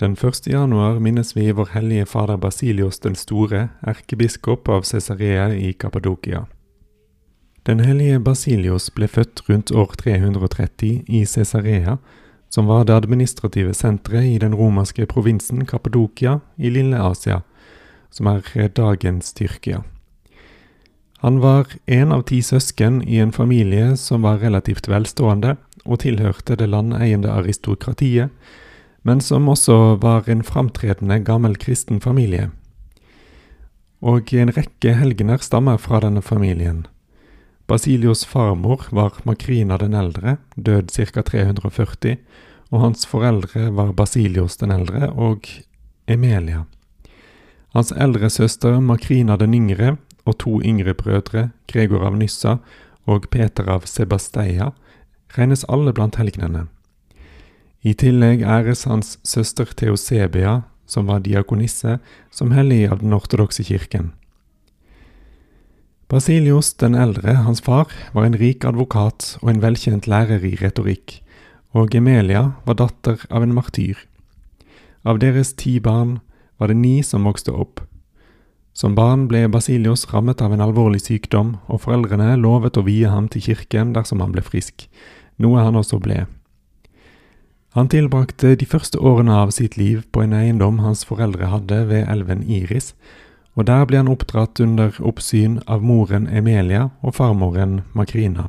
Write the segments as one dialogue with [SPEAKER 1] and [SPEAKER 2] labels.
[SPEAKER 1] Den 1. januar minnes vi vår hellige fader Basilios den store, erkebiskop av Cesarea i Kappadokia. Den hellige Basilios ble født rundt år 330 i Cesarea, som var det administrative senteret i den romerske provinsen Kappadokia i Lille Asia, som er dagens Tyrkia. Han var en av ti søsken i en familie som var relativt velstående og tilhørte det landeiende aristokratiet, men som også var en framtredende gammel kristen familie. Og en rekke helgener stammer fra denne familien. Basilios farmor var Makrina den eldre, død ca. 340, og hans foreldre var Basilios den eldre og Emelia. Hans eldre søster Makrina den yngre og to yngre brødre, Gregor av Nyssa og Peter av Sebasteia, regnes alle blant helgenene. I tillegg æres hans søster Theosebia, som var diakonisse, som hellig av den ortodokse kirken. Basilios den eldre, hans far, var en rik advokat og en velkjent lærer i retorikk, og Gemelia var datter av en martyr. Av deres ti barn var det ni som vokste opp. Som barn ble Basilios rammet av en alvorlig sykdom, og foreldrene lovet å vie ham til kirken dersom han ble frisk, noe han også ble. Han tilbrakte de første årene av sitt liv på en eiendom hans foreldre hadde ved elven Iris, og der ble han oppdratt under oppsyn av moren Emelia og farmoren Makrina.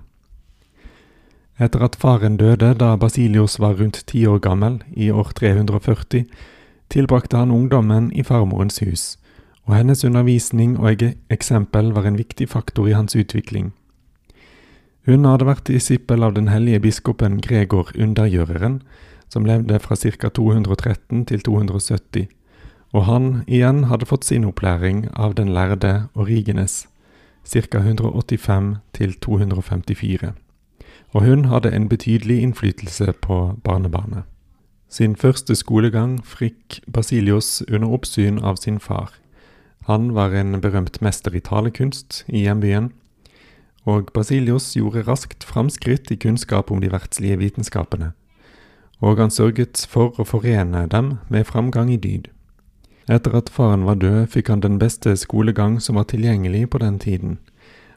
[SPEAKER 1] Etter at faren døde da Basilios var rundt ti år gammel, i år 340, tilbrakte han ungdommen i farmorens hus, og hennes undervisning og eksempel var en viktig faktor i hans utvikling. Hun hadde vært disippel av den hellige biskopen Gregor Undergjøreren, som levde fra ca. 213 til 270, og han igjen hadde fått sin opplæring av den lærde Origenes, ca. 185 til 254, og hun hadde en betydelig innflytelse på barnebarnet. Sin første skolegang frikk Basilios under oppsyn av sin far. Han var en berømt mester i talekunst i hjembyen, og Basilios gjorde raskt framskritt i kunnskap om de verdslige vitenskapene, og han sørget for å forene dem med framgang i dyd. Etter at faren var død, fikk han den beste skolegang som var tilgjengelig på den tiden.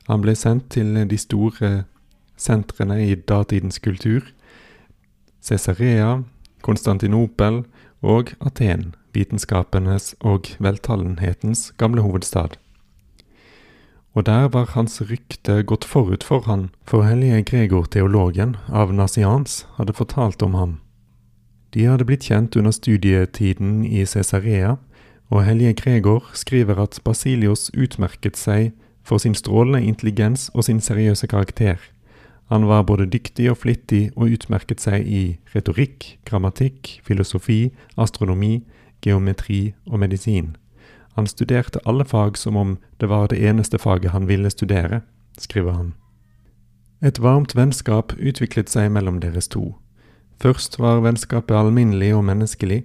[SPEAKER 1] Han ble sendt til de store sentrene i datidens kultur, Cesarea, Konstantinopel og Aten, vitenskapenes og veltalenhetens gamle hovedstad. Og der var hans rykte gått forut for han, for hellige Gregor teologen av Nasians hadde fortalt om ham. De hadde blitt kjent under studietiden i Cesarea, og hellige Gregor skriver at Basilios utmerket seg for sin strålende intelligens og sin seriøse karakter. Han var både dyktig og flittig og utmerket seg i retorikk, grammatikk, filosofi, astronomi, geometri og medisin. Han studerte alle fag som om det var det eneste faget han ville studere, skriver han. Et varmt vennskap utviklet seg mellom deres to. Først var vennskapet alminnelig og menneskelig,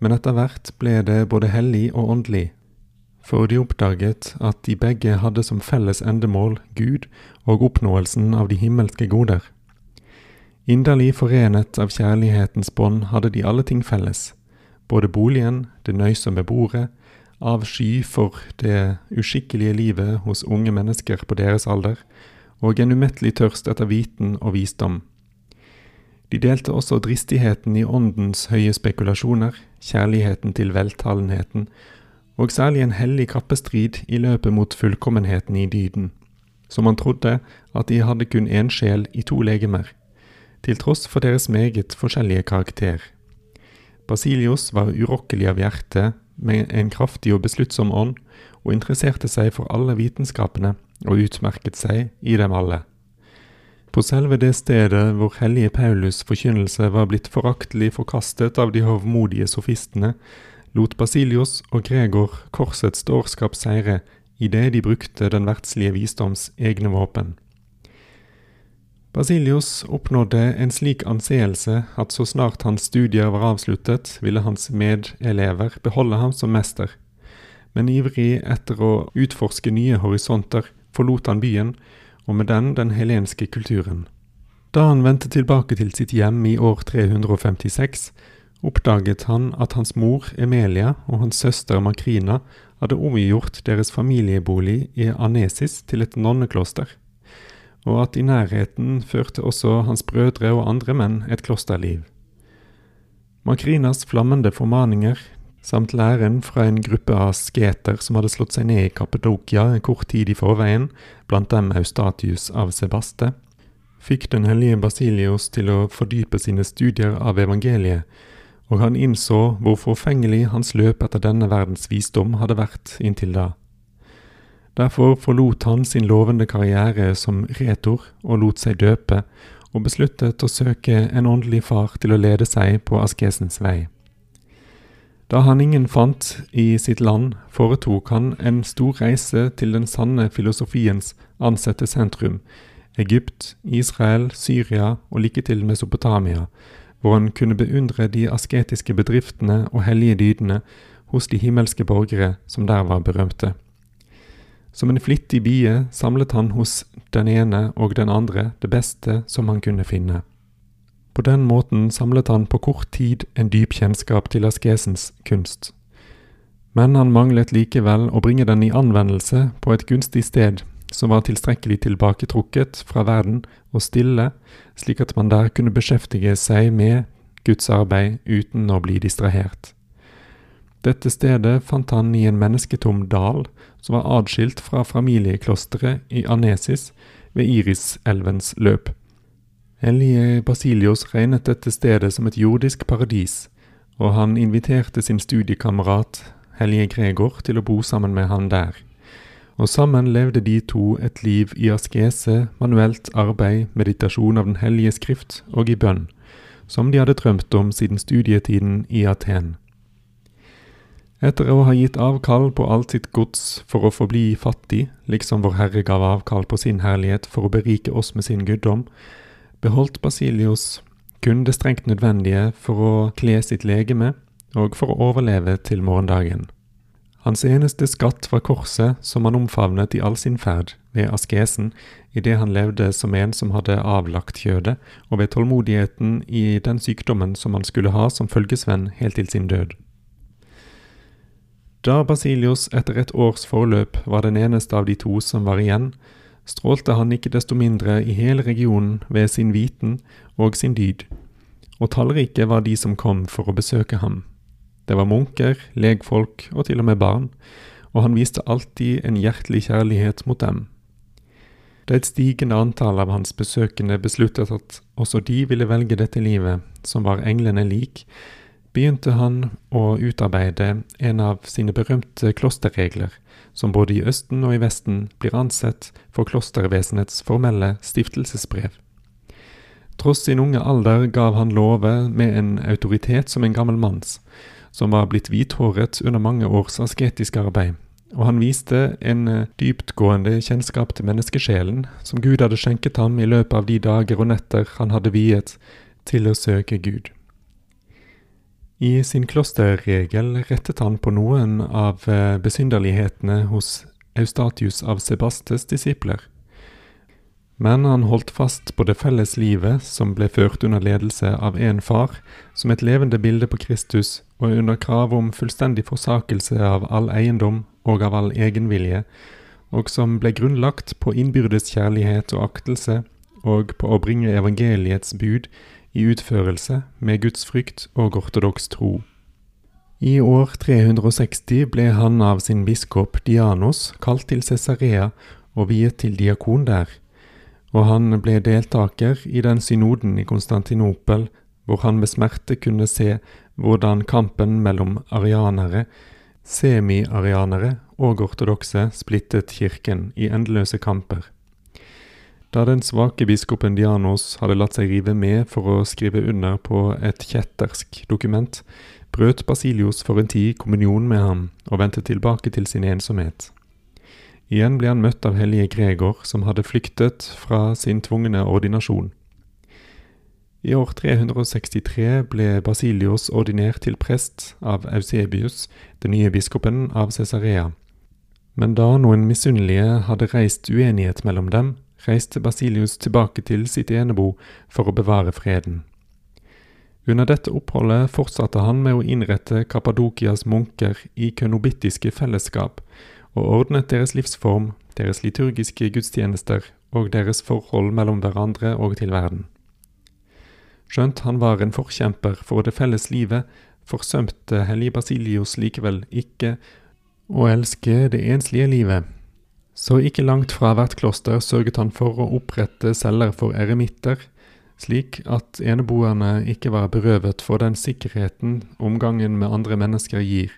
[SPEAKER 1] men etter hvert ble det både hellig og åndelig, for de oppdaget at de begge hadde som felles endemål Gud og oppnåelsen av de himmelske goder. Inderlig forenet av kjærlighetens bånd hadde de alle ting felles, både boligen, det nøysomme bordet, avsky for det uskikkelige livet hos unge mennesker på deres alder, og en umettelig tørst etter viten og visdom. De delte også dristigheten i åndens høye spekulasjoner, kjærligheten til veltalenheten, og særlig en hellig kappestrid i løpet mot fullkommenheten i dyden, som han trodde at de hadde kun én sjel i to legemer, til tross for deres meget forskjellige karakter. Basilios var urokkelig av hjerte, med en kraftig og besluttsom ånd, og interesserte seg for alle vitenskapene og utmerket seg i dem alle. På selve det stedet hvor hellige Paulus' forkynnelse var blitt foraktelig forkastet av de hovmodige sofistene, lot Basilios og Gregor korsets dårskap seire idet de brukte den verdslige visdoms egne våpen. Basilios oppnådde en slik anseelse at så snart hans studier var avsluttet, ville hans medelever beholde ham som mester. Men ivrig etter å utforske nye horisonter forlot han byen, og med den den helenske kulturen. Da han vendte tilbake til sitt hjem i år 356, oppdaget han at hans mor Emelia og hans søster Makrina hadde omgjort deres familiebolig i Anesis til et nonnekloster, og at i nærheten førte også hans brødre og andre menn et klosterliv. Makrinas flammende formaninger samt læren fra en gruppe av asketer som hadde slått seg ned i Kappedokia en kort tid i forveien, blant dem Eustatius av Sebaste, fikk den hellige Basilios til å fordype sine studier av evangeliet, og han innså hvor forfengelig hans løp etter denne verdens visdom hadde vært inntil da. Derfor forlot han sin lovende karriere som retor og lot seg døpe, og besluttet å søke en åndelig far til å lede seg på askesens vei. Da han ingen fant i sitt land, foretok han en stor reise til den sanne filosofiens ansette sentrum, Egypt, Israel, Syria og like til Mesopotamia, hvor han kunne beundre de asketiske bedriftene og hellige dydene hos de himmelske borgere som der var berømte. Som en flittig bie samlet han hos den ene og den andre det beste som han kunne finne. På den måten samlet han på kort tid en dyp kjennskap til askesens kunst. Men han manglet likevel å bringe den i anvendelse på et gunstig sted som var tilstrekkelig tilbaketrukket fra verden og stille, slik at man der kunne beskjeftige seg med Guds arbeid uten å bli distrahert. Dette stedet fant han i en mennesketom dal som var adskilt fra familieklosteret i Anesis ved Iriselvens løp. Hellige Basilios regnet dette stedet som et jordisk paradis, og han inviterte sin studiekamerat hellige Gregor til å bo sammen med han der. Og sammen levde de to et liv i askese, manuelt arbeid, meditasjon av Den hellige skrift og i bønn, som de hadde drømt om siden studietiden i Aten. Etter å ha gitt avkall på alt sitt gods for å forbli fattig, liksom Vår Herre gav avkall på sin herlighet for å berike oss med sin guddom, beholdt Basilios kun det strengt nødvendige for å kle sitt legeme og for å overleve til morgendagen. Hans eneste skatt var korset som han omfavnet i all sin ferd, ved askesen, idet han levde som en som hadde avlagt kjødet, og ved tålmodigheten i den sykdommen som han skulle ha som følgesvenn helt til sin død. Da Basilios etter et års forløp var den eneste av de to som var igjen, strålte han ikke desto mindre i hele regionen ved sin viten og sin dyd, og tallrike var de som kom for å besøke ham. Det var munker, legfolk og til og med barn, og han viste alltid en hjertelig kjærlighet mot dem. Da et stigende antall av hans besøkende besluttet at også de ville velge dette livet, som var englene lik, begynte han å utarbeide en av sine berømte klosterregler, som både i Østen og i Vesten blir ansett for klostervesenets formelle stiftelsesbrev. Tross sin unge alder gav han lover med en autoritet som en gammel manns, som var blitt hvithåret under mange års asketisk arbeid, og han viste en eh, dyptgående kjennskap til menneskesjelen som Gud hadde skjenket ham i løpet av de dager og netter han hadde viet til å søke Gud. I sin klosterregel rettet han på noen av eh, besynderlighetene hos Eustatius av Sebastes disipler. Men han holdt fast på det felles livet som ble ført under ledelse av én far, som et levende bilde på Kristus, og under krav om fullstendig forsakelse av all eiendom og av all egenvilje, og som ble grunnlagt på innbyrdes kjærlighet og aktelse, og på å bringe evangeliets bud i utførelse med Guds frykt og ortodoks tro. I år 360 ble han av sin biskop Dianos kalt til Cesarea og viet til diakon der, og han ble deltaker i den synoden i Konstantinopel hvor han med smerte kunne se hvordan kampen mellom arianere, semi-arianere og ortodokse splittet kirken i endeløse kamper. Da den svake biskopen Dianos hadde latt seg rive med for å skrive under på et kjettersk dokument, brøt Basilius for en tid kommunion med ham og vendte tilbake til sin ensomhet. Igjen ble han møtt av hellige Gregor, som hadde flyktet fra sin tvungne ordinasjon. I år 363 ble Basilius ordinert til prest av Eusebius, den nye biskopen av Cesarea. Men da noen misunnelige hadde reist uenighet mellom dem, reiste Basilius tilbake til sitt enebo for å bevare freden. Under dette oppholdet fortsatte han med å innrette Kappadokias munker i kønobittiske fellesskap, og ordnet deres livsform, deres liturgiske gudstjenester og deres forhold mellom hverandre og til verden. Skjønt han var en forkjemper for det felles livet, forsømte hellige Basilius likevel ikke å elske det enslige livet. Så ikke langt fra hvert kloster sørget han for å opprette celler for eremitter, slik at eneboerne ikke var berøvet for den sikkerheten omgangen med andre mennesker gir,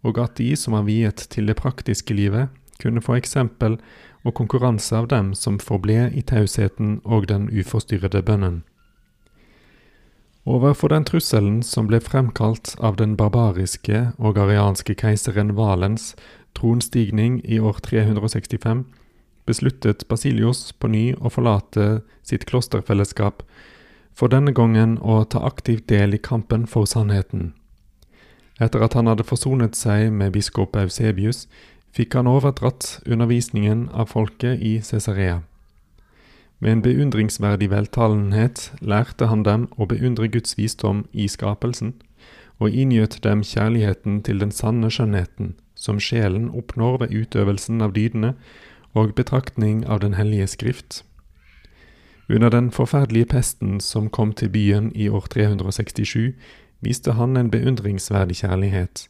[SPEAKER 1] og at de som var viet til det praktiske livet, kunne få eksempel og konkurranse av dem som forble i tausheten og den uforstyrrede bønnen. Overfor den trusselen som ble fremkalt av den barbariske og arianske keiseren Valens tronstigning i år 365 besluttet Basilius på ny å forlate sitt klosterfellesskap, for denne gangen å ta aktivt del i kampen for sannheten. Etter at han hadde forsonet seg med biskop Eusebius, fikk han overdratt undervisningen av folket i Cesarea. Med en beundringsverdig veltalenhet lærte han dem å beundre Guds visdom i skapelsen, og inngjøt dem kjærligheten til den sanne skjønnheten, som sjelen oppnår ved utøvelsen av dydene og betraktning av Den hellige skrift. Under den forferdelige pesten som kom til byen i år 367, viste han en beundringsverdig kjærlighet.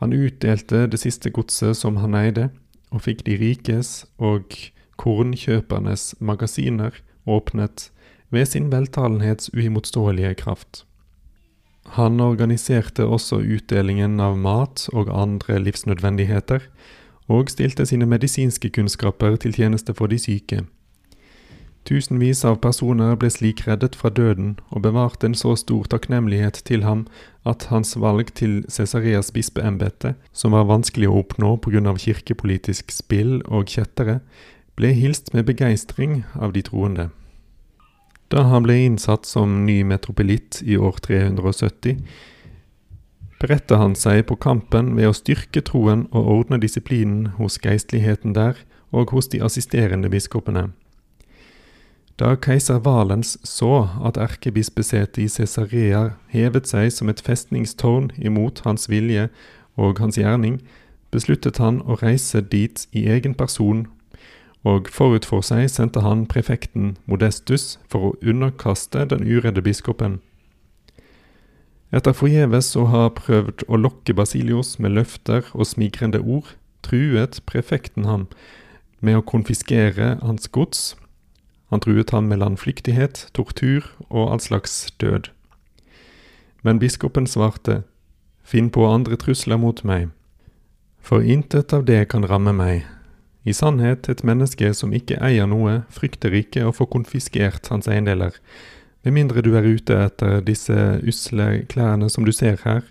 [SPEAKER 1] Han utdelte det siste godset som han eide, og fikk de rikes og kornkjøpernes magasiner åpnet ved sin veltalenhets uimotståelige kraft. Han organiserte også utdelingen av mat og andre livsnødvendigheter, og stilte sine medisinske kunnskaper til tjeneste for de syke. Tusenvis av personer ble slik reddet fra døden og bevarte en så stor takknemlighet til ham at hans valg til Cesareas bispeembete, som var vanskelig å oppnå pga. kirkepolitisk spill og kjettere, ble hilst med begeistring av de troende. Da han ble innsatt som ny metropolitt i år 370, beretta han seg på kampen ved å styrke troen og ordne disiplinen hos geistligheten der og hos de assisterende biskopene. Da keiser Valens så at erkebispesetet i Cesarea hevet seg som et festningstårn imot hans vilje og hans gjerning, besluttet han å reise dit i egen person og forut for seg sendte han prefekten Modestus for å underkaste den uredde biskopen. Etter forgjeves å ha prøvd å lokke Basilios med løfter og smigrende ord, truet prefekten ham med å konfiskere hans gods. Han truet ham med landflyktighet, tortur og all slags død. Men biskopen svarte, Finn på andre trusler mot meg, for intet av det kan ramme meg, i sannhet, et menneske som ikke eier noe, frykter ikke å få konfiskert hans eiendeler, med mindre du er ute etter disse usle klærne som du ser her,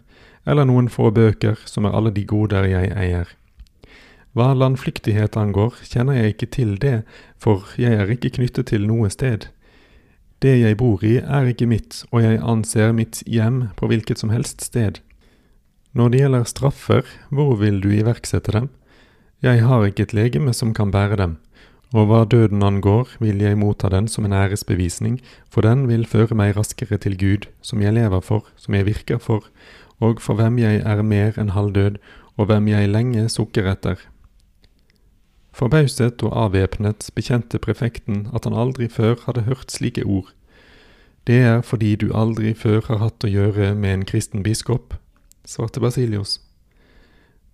[SPEAKER 1] eller noen få bøker som er alle de goder jeg eier. Hva landflyktighet angår, kjenner jeg ikke til det, for jeg er ikke knyttet til noe sted. Det jeg bor i, er ikke mitt, og jeg anser mitt hjem på hvilket som helst sted. Når det gjelder straffer, hvor vil du iverksette dem? Jeg har ikke et legeme som kan bære dem, og hva døden angår, vil jeg motta den som en æresbevisning, for den vil føre meg raskere til Gud, som jeg lever for, som jeg virker for, og for hvem jeg er mer enn halvdød, og hvem jeg lenge sukker etter. Forbauset og avvæpnet bekjente prefekten at han aldri før hadde hørt slike ord. Det er fordi du aldri før har hatt å gjøre med en kristen biskop, svarte Basilius.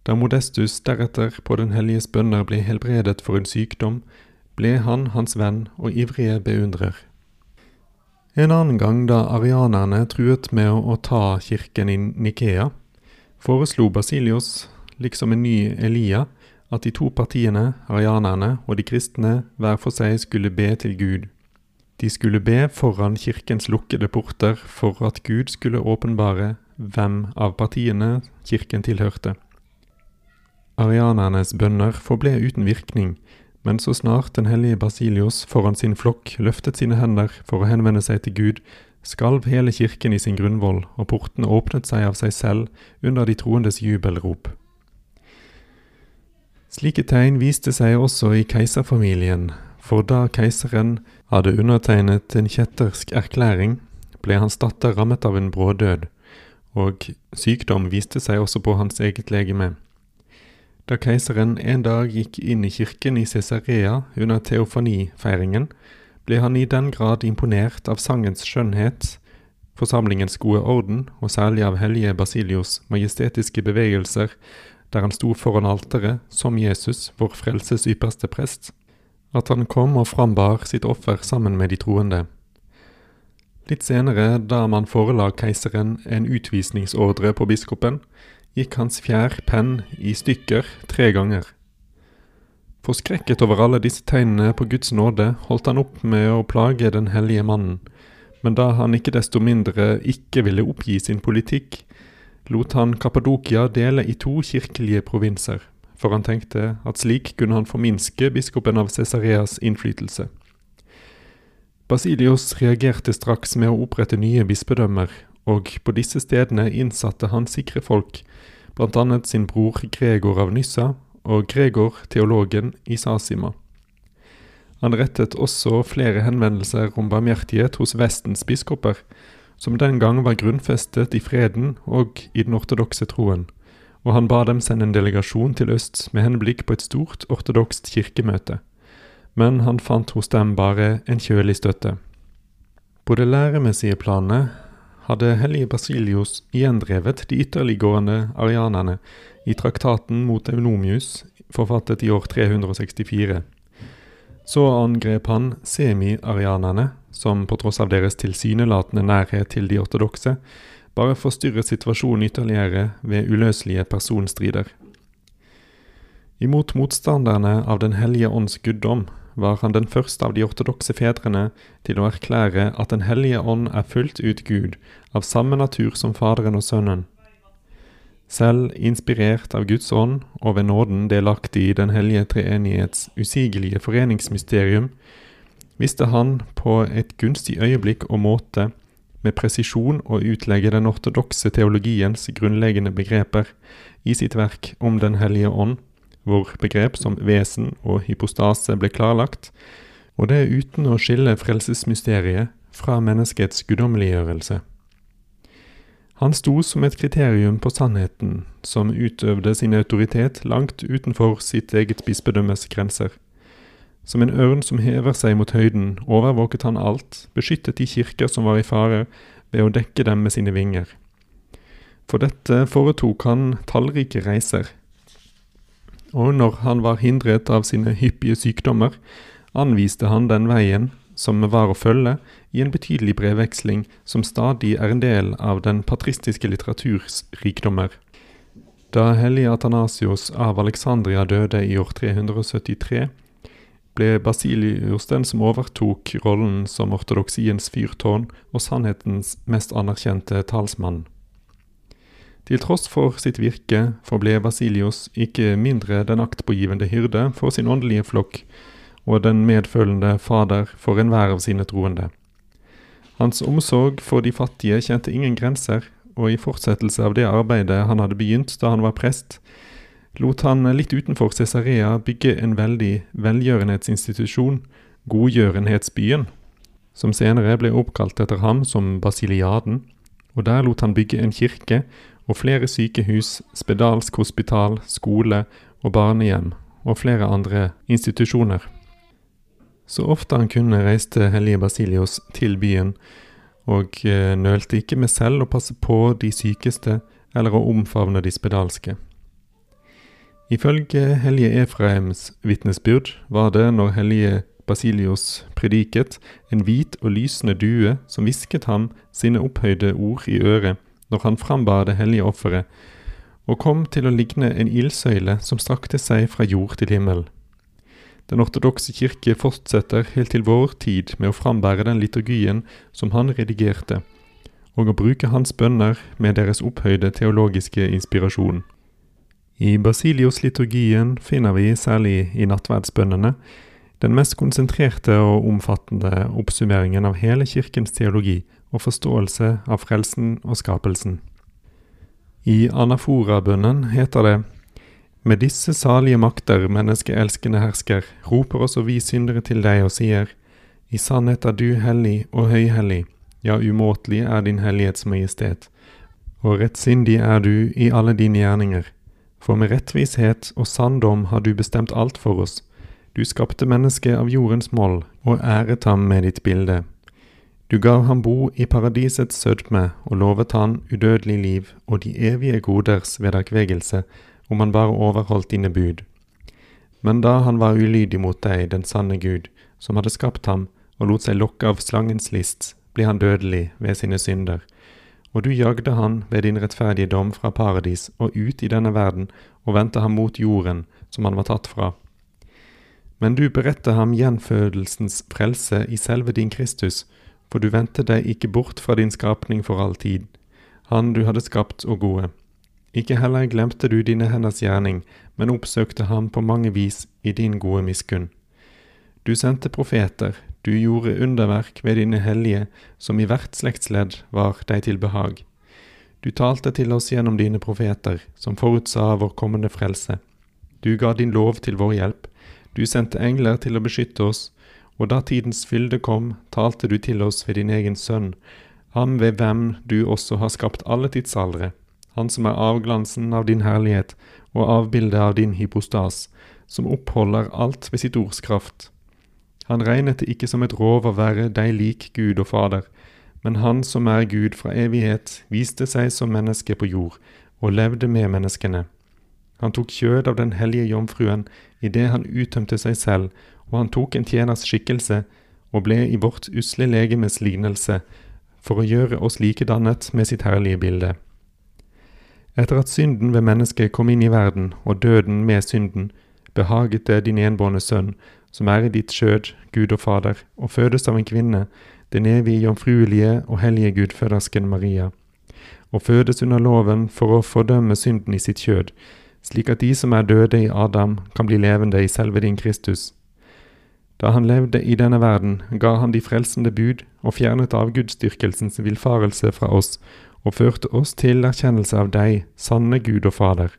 [SPEAKER 1] Da Modestus deretter på Den helliges bønner ble helbredet for en sykdom, ble han hans venn og ivrige beundrer. En annen gang da arianerne truet med å ta kirken i Nikea, foreslo Basilius, liksom en ny Elia, at de to partiene, arianerne og de kristne, hver for seg skulle be til Gud. De skulle be foran kirkens lukkede porter for at Gud skulle åpenbare hvem av partiene kirken tilhørte. Arianernes bønner forble uten virkning, men så snart den hellige Basilios foran sin flokk løftet sine hender for å henvende seg til Gud, skalv hele kirken i sin grunnvoll, og portene åpnet seg av seg selv under de troendes jubelrop. Slike tegn viste seg også i keiserfamilien, for da keiseren hadde undertegnet en kjettersk erklæring, ble hans datter rammet av en brådød, og sykdom viste seg også på hans eget legeme. Da keiseren en dag gikk inn i kirken i Cesarea under teofanifeiringen, ble han i den grad imponert av sangens skjønnhet, forsamlingens gode orden, og særlig av hellige Basilios majestetiske bevegelser, der han sto foran alteret som Jesus, vår frelses ypperste prest, at han kom og frambar sitt offer sammen med de troende. Litt senere, da man forela keiseren en utvisningsordre på biskopen, gikk hans fjær penn i stykker tre ganger. Forskrekket over alle disse tegnene på Guds nåde holdt han opp med å plage den hellige mannen, men da han ikke desto mindre ikke ville oppgi sin politikk, lot han Kappadokia dele i to kirkelige provinser, for han tenkte at slik kunne han forminske biskopen av Cesareas innflytelse. Basilios reagerte straks med å opprette nye bispedømmer, og på disse stedene innsatte han sikre folk, blant annet sin bror Gregor av Nyssa og Gregor, teologen, i Sasima. Han rettet også flere henvendelser om barmhjertighet hos Vestens biskoper, som den gang var grunnfestet i freden og i den ortodokse troen, og han ba dem sende en delegasjon til øst med henblikk på et stort ortodokst kirkemøte, men han fant hos dem bare en kjølig støtte. På det læremessige planet hadde hellige Basilius gjendrevet de ytterliggående arianerne i traktaten mot Eunomius, forfattet i år 364. Så angrep han semi-arianerne, som på tross av deres tilsynelatende nærhet til de ortodokse, bare forstyrret situasjonen ytterligere ved uløselige personstrider. Imot motstanderne av Den hellige ånds guddom var han den første av de ortodokse fedrene til å erklære at Den hellige ånd er fullt ut Gud, av samme natur som Faderen og Sønnen. Selv inspirert av Guds ånd og ved nåden delaktig i Den hellige treenighets usigelige foreningsmysterium, visste han på et gunstig øyeblikk og måte med presisjon å utlegge den ortodokse teologiens grunnleggende begreper i sitt verk om Den hellige ånd, hvor begrep som vesen og hypostase ble klarlagt, og det uten å skille frelsesmysteriet fra menneskets guddommeliggjørelse. Han sto som et kriterium på sannheten, som utøvde sin autoritet langt utenfor sitt eget bispedømmes grenser. Som en ørn som hever seg mot høyden, overvåket han alt, beskyttet de kirker som var i fare, ved å dekke dem med sine vinger. For dette foretok han tallrike reiser, og når han var hindret av sine hyppige sykdommer, anviste han den veien som var å følge i en betydelig brevveksling som stadig er en del av den patristiske litteraturs rikdommer. Da hellige Atanasios av Alexandria døde i år 373, ble Basilius den som overtok rollen som ortodoksiens fyrtårn og sannhetens mest anerkjente talsmann. Til tross for sitt virke forble Basilius ikke mindre den aktpågivende hyrde for sin åndelige flokk og den medfølende fader for enhver av sine troende. Hans omsorg for de fattige kjente ingen grenser, og i fortsettelse av det arbeidet han hadde begynt da han var prest, lot han litt utenfor Cesarea bygge en veldig velgjørenhetsinstitusjon, Godgjørenhetsbyen, som senere ble oppkalt etter ham som Basiliaden, og der lot han bygge en kirke og flere sykehus, spedalsk hospital, skole og barnehjem og flere andre institusjoner. Så ofte han kunne reiste hellige Basilios til byen, og eh, nølte ikke med selv å passe på de sykeste eller å omfavne de spedalske. Ifølge hellige Efraims vitnesbyrd var det når hellige Basilios prediket, en hvit og lysende due som hvisket ham sine opphøyde ord i øret når han frambar det hellige offeret, og kom til å ligne en ildsøyle som strakte seg fra jord til himmel. Den ortodokse kirke fortsetter helt til vår tid med å frambære den liturgien som han redigerte, og å bruke hans bønner med deres opphøyde teologiske inspirasjon. I Basilios-liturgien finner vi, særlig i nattverdsbønnene, den mest konsentrerte og omfattende oppsummeringen av hele kirkens teologi og forståelse av frelsen og skapelsen. I anafora-bønnen heter det med disse salige makter, menneskeelskende hersker, roper også vi syndere til deg og sier, I sannhet er du hellig og høyhellig, ja, umåtelig er din hellighetsmajestet, og rettsindig er du i alle dine gjerninger. For med rettvishet og sanndom har du bestemt alt for oss. Du skapte mennesket av jordens moll og æret ham med ditt bilde. Du gav ham bo i paradisets sødme og lovet han udødelig liv og de evige goders vederkvegelse om han bare overholdt dine bud. Men da han var ulydig mot deg, den sanne Gud, som hadde skapt ham, og lot seg lokke av slangens list, ble han dødelig ved sine synder. Og du jagde han ved din rettferdige dom fra paradis og ut i denne verden, og vendte ham mot jorden, som han var tatt fra. Men du beredte ham gjenfødelsens frelse i selve din Kristus, for du vendte deg ikke bort fra din skapning for all tid, han du hadde skapt og gode. Ikke heller glemte du dine henders gjerning, men oppsøkte ham på mange vis i din gode miskunn. Du sendte profeter, du gjorde underverk ved dine hellige, som i hvert slektsledd var deg til behag. Du talte til oss gjennom dine profeter, som forutsa vår kommende frelse. Du ga din lov til vår hjelp, du sendte engler til å beskytte oss, og da tidens fylde kom, talte du til oss ved din egen sønn, ham ved hvem du også har skapt alle tidsaldre han som er avglansen av din herlighet og avbildet av din hypostas, som oppholder alt ved sitt ords kraft. Han regnet det ikke som et rov å være deg lik Gud og Fader, men han som er Gud fra evighet, viste seg som menneske på jord og levde med menneskene. Han tok kjød av den hellige jomfruen idet han uttømte seg selv, og han tok en tjeners skikkelse og ble i vårt usle legemes lignelse, for å gjøre oss likedannet med sitt herlige bilde. Etter at synden ved mennesket kom inn i verden, og døden med synden, behaget det din enbårne sønn, som er i ditt skjød, Gud og Fader, og fødes av en kvinne, den evige jomfruelige og hellige gudfødersken Maria, og fødes under loven for å fordømme synden i sitt kjød, slik at de som er døde i Adam, kan bli levende i selve din Kristus. Da han levde i denne verden, ga han de frelsende bud og fjernet avgudsdyrkelsens villfarelse fra oss og førte oss til erkjennelse av deg, sanne Gud og Fader.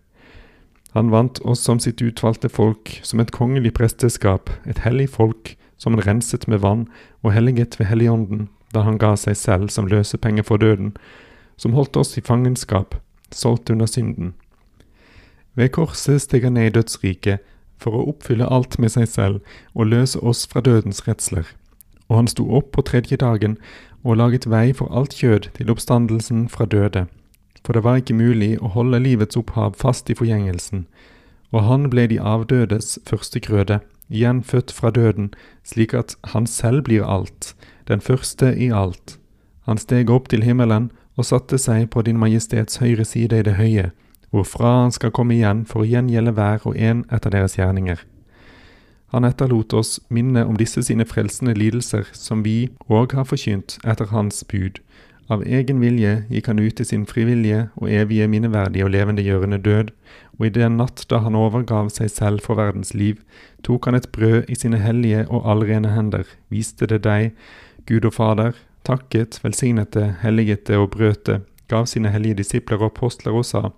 [SPEAKER 1] Han vant oss som sitt utvalgte folk, som et kongelig presteskap, et hellig folk, som han renset med vann og helliget ved Helligånden, da han ga seg selv som løsepenge for døden, som holdt oss i fangenskap, solgt under synden. Ved korset steg han ned i dødsriket for å oppfylle alt med seg selv og løse oss fra dødens redsler. Og han sto opp på tredje dagen og laget vei for alt kjød til oppstandelsen fra døde, for det var ikke mulig å holde livets opphav fast i forgjengelsen, og han ble de avdødes første grøde, gjenfødt fra døden, slik at han selv blir alt, den første i alt. Han steg opp til himmelen og satte seg på din majestets høyre side i det høye, hvorfra han skal komme igjen for å gjengjelde hver og en etter deres gjerninger. Han etterlot oss minne om disse sine frelsende lidelser, som vi òg har forkynt etter hans bud. Av egen vilje gikk han ut i sin frivillige og evige minneverdige og levendegjørende død, og i den natt da han overgav seg selv for verdens liv, tok han et brød i sine hellige og allrene hender, viste det deg, Gud og Fader, takket, velsignet det, helliget det og brøt det, gav sine hellige disipler og apostler og sa,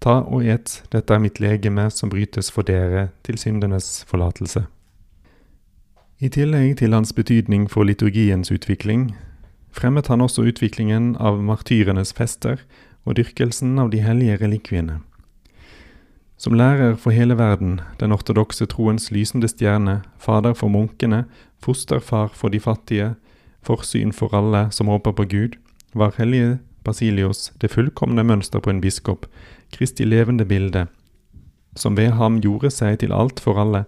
[SPEAKER 1] Ta og et, dette er mitt legeme som brytes for dere til syndenes forlatelse. I tillegg til hans betydning for liturgiens utvikling, fremmet han også utviklingen av martyrenes fester og dyrkelsen av de hellige relikviene. Som lærer for hele verden, den ortodokse troens lysende stjerne, fader for munkene, fosterfar for de fattige, forsyn for alle som håper på Gud, var hellige Basilios det fullkomne mønster på en biskop, Kristi levende bilde, som ved ham gjorde seg til alt for alle,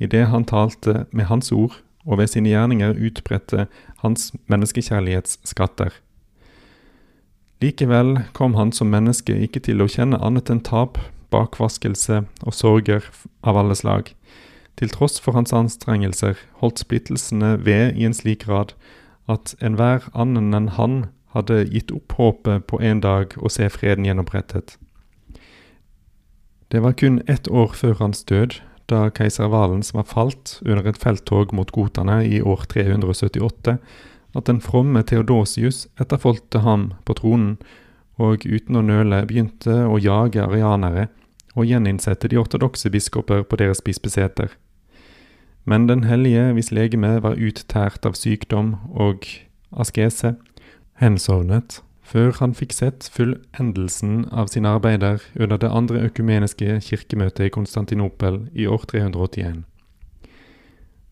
[SPEAKER 1] idet han talte med hans ord og ved sine gjerninger utbredte hans menneskekjærlighetsskatter. Likevel kom han som menneske ikke til å kjenne annet enn tap, bakvaskelse og sorger av alle slag. Til tross for hans anstrengelser holdt splittelsene ved i en slik grad at enhver annen enn han hadde gitt opp håpet på en dag å se freden gjenopprettet. Det var kun ett år før hans død, da keiser Valens var falt under et felttog mot gotene i år 378, at den fromme Theodosius etterfoldte ham på tronen, og uten å nøle begynte å jage arianere og gjeninnsette de ortodokse biskoper på deres bispeseter. Men den hellige, hvis legeme var uttært av sykdom og askese, hensovnet før han fikk sett fullendelsen av sine arbeider under det andre økumeniske kirkemøtet i Konstantinopel i år 381.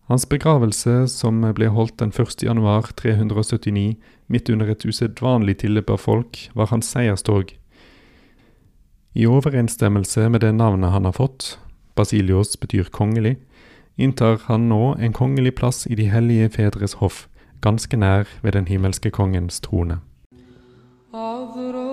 [SPEAKER 1] Hans begravelse, som ble holdt den 1. januar 379, midt under et usedvanlig tilløp av folk, var hans seierstog. I overensstemmelse med det navnet han har fått, Basilios betyr kongelig, inntar han nå en kongelig plass i De hellige fedres hoff, ganske nær ved den himmelske kongens trone.
[SPEAKER 2] Avro